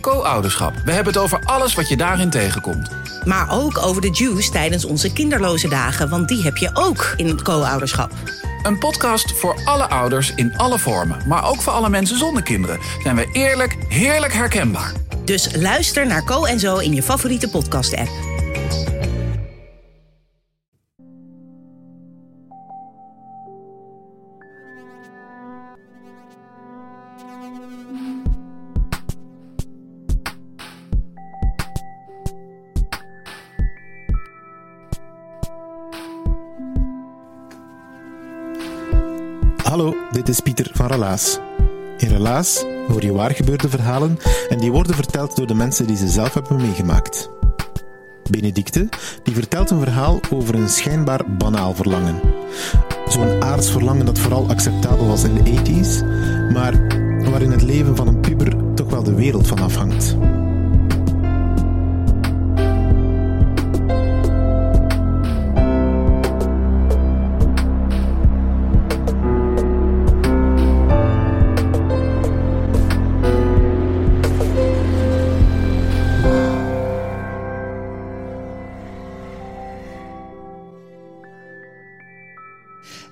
Co-ouderschap. We hebben het over alles wat je daarin tegenkomt. Maar ook over de juice tijdens onze kinderloze dagen, want die heb je ook in het co-ouderschap. Een podcast voor alle ouders in alle vormen, maar ook voor alle mensen zonder kinderen. Zijn we eerlijk, heerlijk herkenbaar. Dus luister naar Co en Zo in je favoriete podcast-app. Hallo, dit is Pieter van Relaas. In Relaas hoor je waargebeurde verhalen en die worden verteld door de mensen die ze zelf hebben meegemaakt. Benedicte die vertelt een verhaal over een schijnbaar banaal verlangen. Zo'n aards verlangen dat vooral acceptabel was in de 80s, maar waarin het leven van een puber toch wel de wereld van afhangt.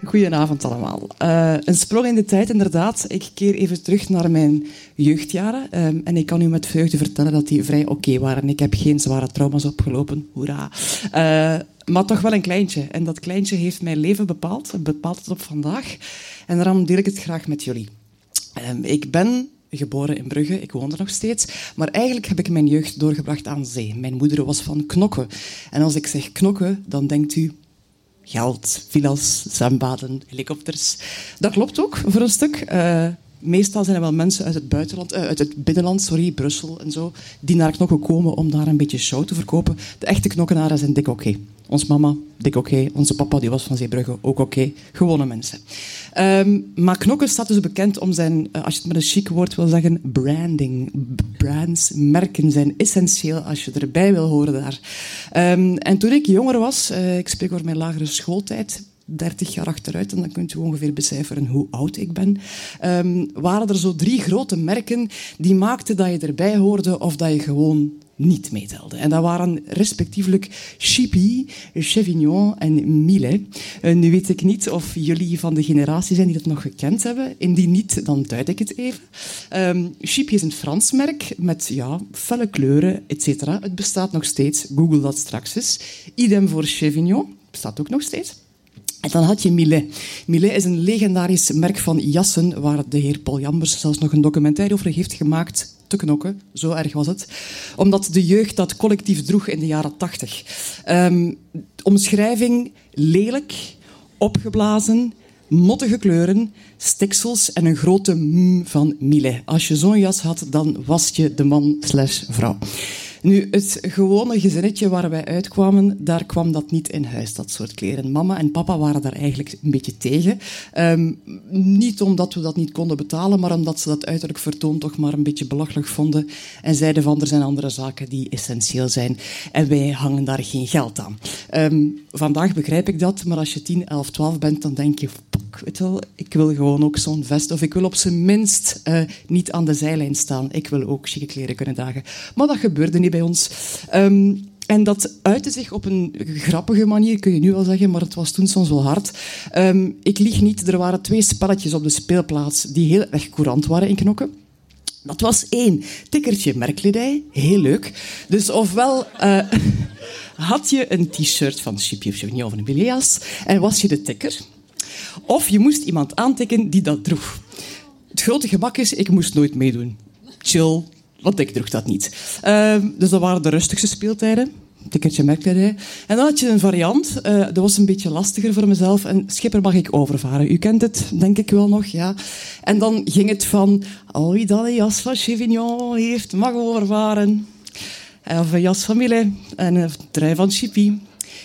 Goedenavond allemaal. Uh, een sprong in de tijd, inderdaad. Ik keer even terug naar mijn jeugdjaren. Um, en ik kan u met vreugde vertellen dat die vrij oké waren. Ik heb geen zware trauma's opgelopen. Hoera. Uh, maar toch wel een kleintje. En dat kleintje heeft mijn leven bepaald. Bepaalt het op vandaag. En daarom deel ik het graag met jullie. Um, ik ben geboren in Brugge, ik woon er nog steeds. Maar eigenlijk heb ik mijn jeugd doorgebracht aan zee. Mijn moeder was van knokken. En als ik zeg knokken, dan denkt u geld, villa's, zwembaden, helikopters. Dat klopt ook voor een stuk. Uh, meestal zijn er wel mensen uit het buitenland, uh, uit het binnenland, sorry, Brussel en zo, die naar knokken komen om daar een beetje show te verkopen. De echte knokkenaren zijn dik oké. Ons mama, dik oké. Onze papa, die was van Zeebrugge, ook oké. Gewone mensen. Um, maar knokken staat dus bekend om zijn, uh, als je het met een chic woord wil zeggen, branding. Brands, merken zijn essentieel als je erbij wil horen daar. Um, en toen ik jonger was, uh, ik spreek over mijn lagere schooltijd, 30 jaar achteruit, en dan kunt u ongeveer becijferen hoe oud ik ben, um, waren er zo drie grote merken die maakten dat je erbij hoorde of dat je gewoon niet meetelde. En dat waren respectievelijk Chippy, Chevignon en Millet. Uh, nu weet ik niet of jullie van de generatie zijn die dat nog gekend hebben. Indien niet, dan duid ik het even. Um, Chippy is een Frans merk met ja, felle kleuren, etc. Het bestaat nog steeds. Google dat straks eens. Idem voor Chevignon. Bestaat ook nog steeds. En dan had je Millet. Millet is een legendarisch merk van jassen waar de heer Paul Jambers zelfs nog een documentaire over heeft gemaakt. Te knokken, zo erg was het. Omdat de jeugd dat collectief droeg in de jaren tachtig. Um, omschrijving lelijk, opgeblazen, mottige kleuren, stiksels en een grote m van Millet. Als je zo'n jas had, dan was je de man slash vrouw. Nu, het gewone gezinnetje waar wij uitkwamen, daar kwam dat niet in huis, dat soort kleren. Mama en papa waren daar eigenlijk een beetje tegen. Um, niet omdat we dat niet konden betalen, maar omdat ze dat uiterlijk vertoon toch maar een beetje belachelijk vonden. En zeiden van, er zijn andere zaken die essentieel zijn. En wij hangen daar geen geld aan. Um, vandaag begrijp ik dat, maar als je 10, 11, 12 bent, dan denk je... Weet wel, ik wil gewoon ook zo'n vest. Of ik wil op zijn minst uh, niet aan de zijlijn staan. Ik wil ook chique kleren kunnen dragen. Maar dat gebeurde niet bij ons. Um, en dat uitte zich op een grappige manier, kun je nu wel zeggen, maar het was toen soms wel hard. Um, ik lieg niet, er waren twee spelletjes op de speelplaats die heel erg courant waren in knokken. Dat was één, tikkertje merkkledij, heel leuk. Dus ofwel uh, had je een t-shirt van Chipje of Chevignon of een Bilias en was je de tikker. Of je moest iemand aantikken die dat droeg. Het grote gemak is, ik moest nooit meedoen. Chill, want ik droeg dat niet. Uh, dus dat waren de rustigste speeltijden. Tikkertje merkkledij. En dan had je een variant. Uh, dat was een beetje lastiger voor mezelf. En schipper mag ik overvaren. U kent het, denk ik wel nog, ja. En dan ging het van... Al wie dat een jas van Chevignon heeft, mag overvaren. Of een jas van en een trui van Chippy.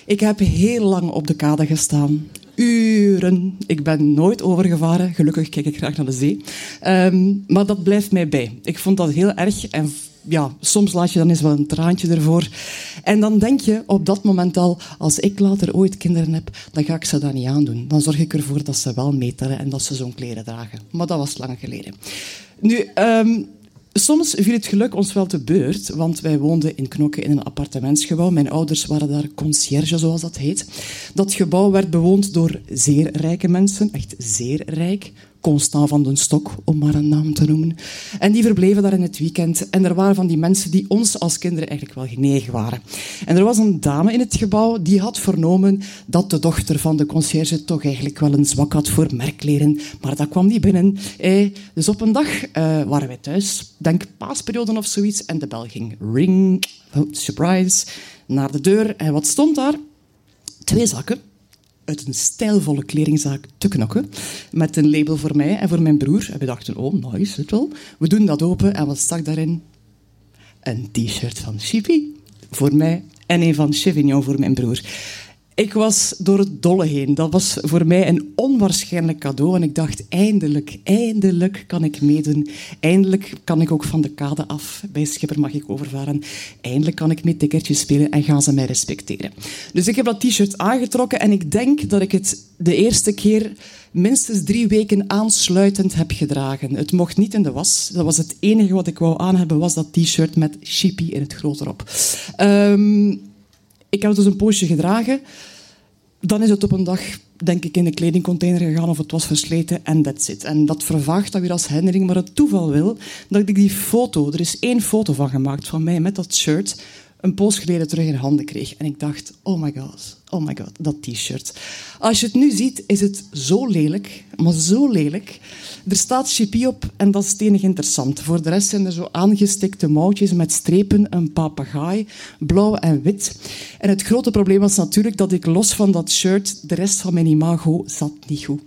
Ik heb heel lang op de kade gestaan. Uren. Ik ben nooit overgevaren. Gelukkig kijk ik graag naar de zee. Ehm, maar dat blijft mij bij. Ik vond dat heel erg. En ja, soms laat je dan eens wel een traantje ervoor. En dan denk je op dat moment al, als ik later ooit kinderen heb, dan ga ik ze dat niet aandoen. Dan zorg ik ervoor dat ze wel meetellen en dat ze zo'n kleren dragen. Maar dat was lang geleden. Nu, um, Soms viel het geluk ons wel te beurt, want wij woonden in Knokke in een appartementsgebouw. Mijn ouders waren daar conciërge, zoals dat heet. Dat gebouw werd bewoond door zeer rijke mensen, echt zeer rijk. Constant van den Stok, om maar een naam te noemen. En die verbleven daar in het weekend. En er waren van die mensen die ons als kinderen eigenlijk wel genegen waren. En er was een dame in het gebouw die had vernomen dat de dochter van de conciërge toch eigenlijk wel een zwak had voor merkleren. Maar dat kwam niet binnen. Eh, dus op een dag eh, waren wij thuis, denk paasperiode of zoiets, en de bel ging ring, oh, surprise, naar de deur. En wat stond daar? Twee zakken uit een stijlvolle kledingzaak te knokken. Met een label voor mij en voor mijn broer. En we dachten, oh, nice, het wel. We doen dat open en wat stak daarin? Een t-shirt van Chippy voor mij en een van Chevignon voor mijn broer. Ik was door het dolle heen. Dat was voor mij een onwaarschijnlijk cadeau. En ik dacht, eindelijk, eindelijk kan ik meedoen. Eindelijk kan ik ook van de kade af. Bij Schipper mag ik overvaren. Eindelijk kan ik met tikkertjes spelen en gaan ze mij respecteren. Dus ik heb dat t-shirt aangetrokken en ik denk dat ik het de eerste keer minstens drie weken aansluitend heb gedragen. Het mocht niet in de was. Dat was het enige wat ik wou aan hebben, was dat t-shirt met Shippy in het groot erop. Um, ik heb het dus een poosje gedragen. Dan is het op een dag, denk ik, in de kledingcontainer gegaan of het was versleten en that's it. En dat vervaagt dan weer als herinnering. Maar het toeval wil dat ik die foto, er is één foto van gemaakt van mij met dat shirt, een poos geleden terug in handen kreeg. En ik dacht, oh my god, oh my god, dat t-shirt. Als je het nu ziet, is het zo lelijk, maar zo lelijk. Er staat chippy op en dat is enig interessant. Voor de rest zijn er zo aangestikte mouwtjes met strepen, een papegaai, blauw en wit. En het grote probleem was natuurlijk dat ik los van dat shirt, de rest van mijn imago zat niet goed.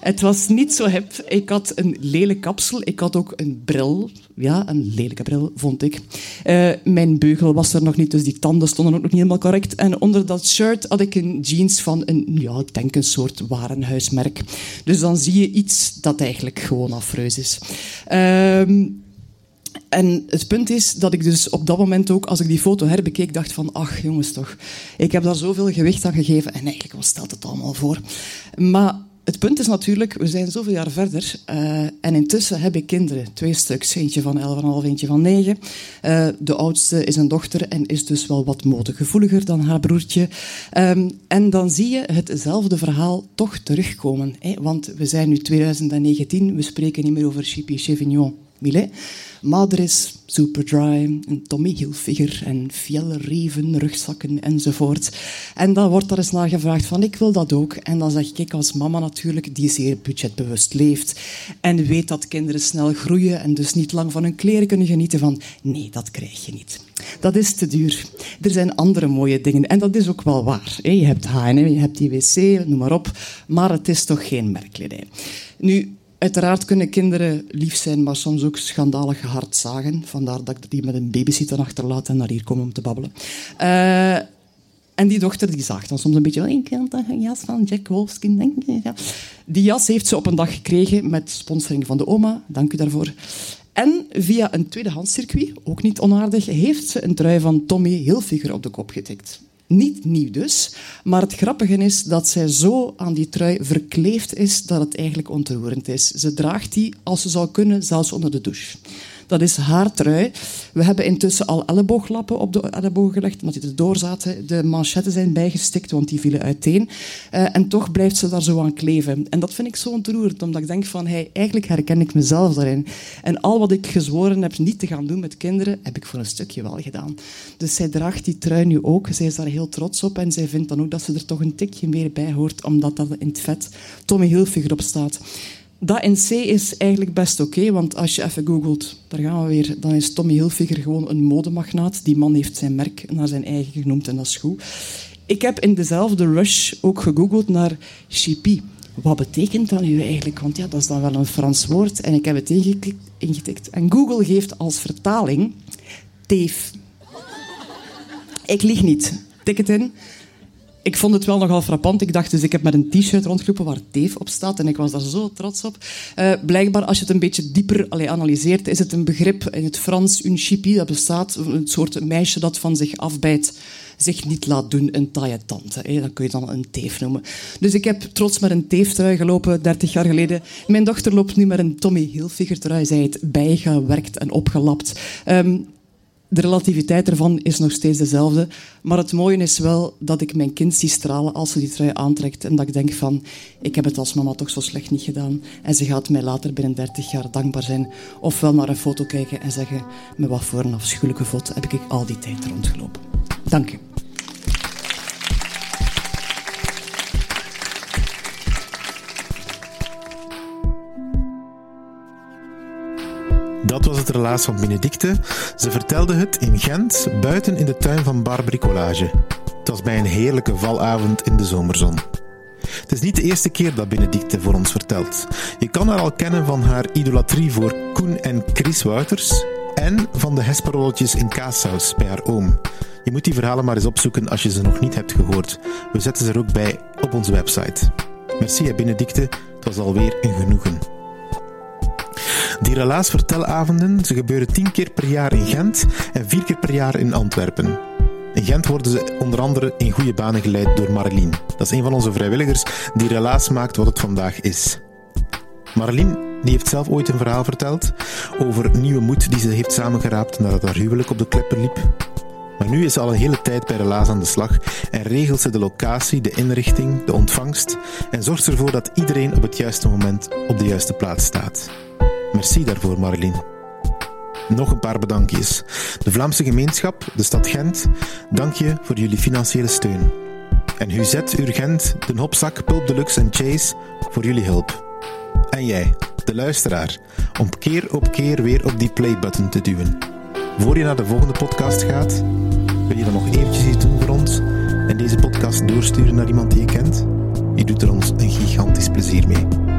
Het was niet zo hip. Ik had een lelijk kapsel. Ik had ook een bril. Ja, een lelijke bril, vond ik. Uh, mijn beugel was er nog niet, dus die tanden stonden ook nog niet helemaal correct. En onder dat shirt ik een jeans van een, ja, ik denk een soort warenhuismerk. Dus dan zie je iets dat eigenlijk gewoon afreus is. Uh, en het punt is dat ik dus op dat moment ook, als ik die foto herbekeek, dacht van, ach jongens toch, ik heb daar zoveel gewicht aan gegeven en eigenlijk, wat stelt het allemaal voor? Maar het punt is natuurlijk, we zijn zoveel jaar verder uh, en intussen heb ik kinderen, twee stuks, eentje van 11,5, eentje van 9. Uh, de oudste is een dochter en is dus wel wat modegevoeliger dan haar broertje. Um, en dan zie je hetzelfde verhaal toch terugkomen. Hè? Want we zijn nu 2019, we spreken niet meer over Chippy Chevignon Millet. Is Superdry, een Tommy Hilfiger en Fjellreven, rugzakken enzovoort. En dan wordt er eens naar gevraagd van ik wil dat ook. En dan zeg ik als mama natuurlijk, die zeer budgetbewust leeft en weet dat kinderen snel groeien en dus niet lang van hun kleren kunnen genieten van nee, dat krijg je niet. Dat is te duur. Er zijn andere mooie dingen en dat is ook wel waar. Je hebt H&M, je hebt die wc, noem maar op, maar het is toch geen merkkledij. Nu, Uiteraard kunnen kinderen lief zijn, maar soms ook schandalig hard zagen. Vandaar dat ik die met een babysitter achterlaat en naar hier kom om te babbelen. Uh, en die dochter die zaagt dan soms een beetje... Ik heb een jas van Jack Wolfskin. Die jas heeft ze op een dag gekregen met sponsoring van de oma. Dank u daarvoor. En via een tweedehandscircuit, ook niet onaardig, heeft ze een trui van Tommy Hilfiger op de kop getikt. Niet nieuw dus, maar het grappige is dat zij zo aan die trui verkleefd is dat het eigenlijk ontroerend is. Ze draagt die, als ze zou kunnen, zelfs onder de douche. Dat is haar trui. We hebben intussen al ellebooglappen op de elleboog gelegd, omdat die erdoor zaten. De manchetten zijn bijgestikt, want die vielen uiteen. Uh, en toch blijft ze daar zo aan kleven. En dat vind ik zo ontroerend, omdat ik denk van, eigenlijk herken ik mezelf daarin. En al wat ik gezworen heb niet te gaan doen met kinderen, heb ik voor een stukje wel gedaan. Dus zij draagt die trui nu ook. Zij is daar heel trots op en zij vindt dan ook dat ze er toch een tikje meer bij hoort, omdat dat in het vet Tommy Hilfiger op staat. Dat in C is eigenlijk best oké, want als je even googelt, daar gaan we weer, dan is Tommy Hilfiger gewoon een modemagnaat. Die man heeft zijn merk naar zijn eigen genoemd en dat is goed. Ik heb in dezelfde rush ook gegoogeld naar chippy. Wat betekent dat nu eigenlijk? Want ja, dat is dan wel een Frans woord. En ik heb het ingetikt. En Google geeft als vertaling teef. Ik lieg niet. Tik het in. Ik vond het wel nogal frappant. Ik dacht dus, ik heb met een t-shirt rondgelopen waar Dave op staat en ik was daar zo trots op. Uh, blijkbaar, als je het een beetje dieper analyseert, is het een begrip in het Frans, une chipie, dat bestaat, een soort meisje dat van zich afbijt zich niet laat doen een taaie tante. Hè. Dat kun je dan een teef noemen. Dus ik heb trots met een teeftrui gelopen, 30 jaar geleden. Mijn dochter loopt nu met een Tommy Hilfiger trui. Zij het bijgewerkt en opgelapt. Um, de relativiteit ervan is nog steeds dezelfde. Maar het mooie is wel dat ik mijn kind zie stralen als ze die trui aantrekt. En dat ik denk van, ik heb het als mama toch zo slecht niet gedaan. En ze gaat mij later binnen 30 jaar dankbaar zijn. Ofwel naar een foto kijken en zeggen, met wat voor een afschuwelijke foto heb ik al die tijd rondgelopen. Dank u. Dat was het relaas van Benedicte. Ze vertelde het in Gent, buiten in de tuin van Bar Bricolage. Het was bij een heerlijke valavond in de zomerzon. Het is niet de eerste keer dat Benedicte voor ons vertelt. Je kan haar al kennen van haar idolatrie voor Koen en Chris Wouters en van de hesperolletjes in kaassaus bij haar oom. Je moet die verhalen maar eens opzoeken als je ze nog niet hebt gehoord. We zetten ze er ook bij op onze website. Merci Benedicte, het was alweer een genoegen. Die relaas vertelavonden ze gebeuren tien keer per jaar in Gent en vier keer per jaar in Antwerpen. In Gent worden ze onder andere in goede banen geleid door Marlien. Dat is een van onze vrijwilligers die relaas maakt wat het vandaag is. Marlien die heeft zelf ooit een verhaal verteld over nieuwe moed die ze heeft samengeraapt nadat haar huwelijk op de klepper liep. Maar nu is ze al een hele tijd bij Relaas aan de slag en regelt ze de locatie, de inrichting, de ontvangst en zorgt ervoor dat iedereen op het juiste moment op de juiste plaats staat. Merci daarvoor, Marlien. Nog een paar bedankjes. De Vlaamse gemeenschap, de stad Gent, dank je voor jullie financiële steun. En Huzet, Urgent, Den Hopzak, Pulp Deluxe en Chase voor jullie hulp. En jij, de luisteraar, om keer op keer weer op die play-button te duwen. Voor je naar de volgende podcast gaat, wil je dan nog eventjes iets doen voor ons en deze podcast doorsturen naar iemand die je kent? Je doet er ons een gigantisch plezier mee.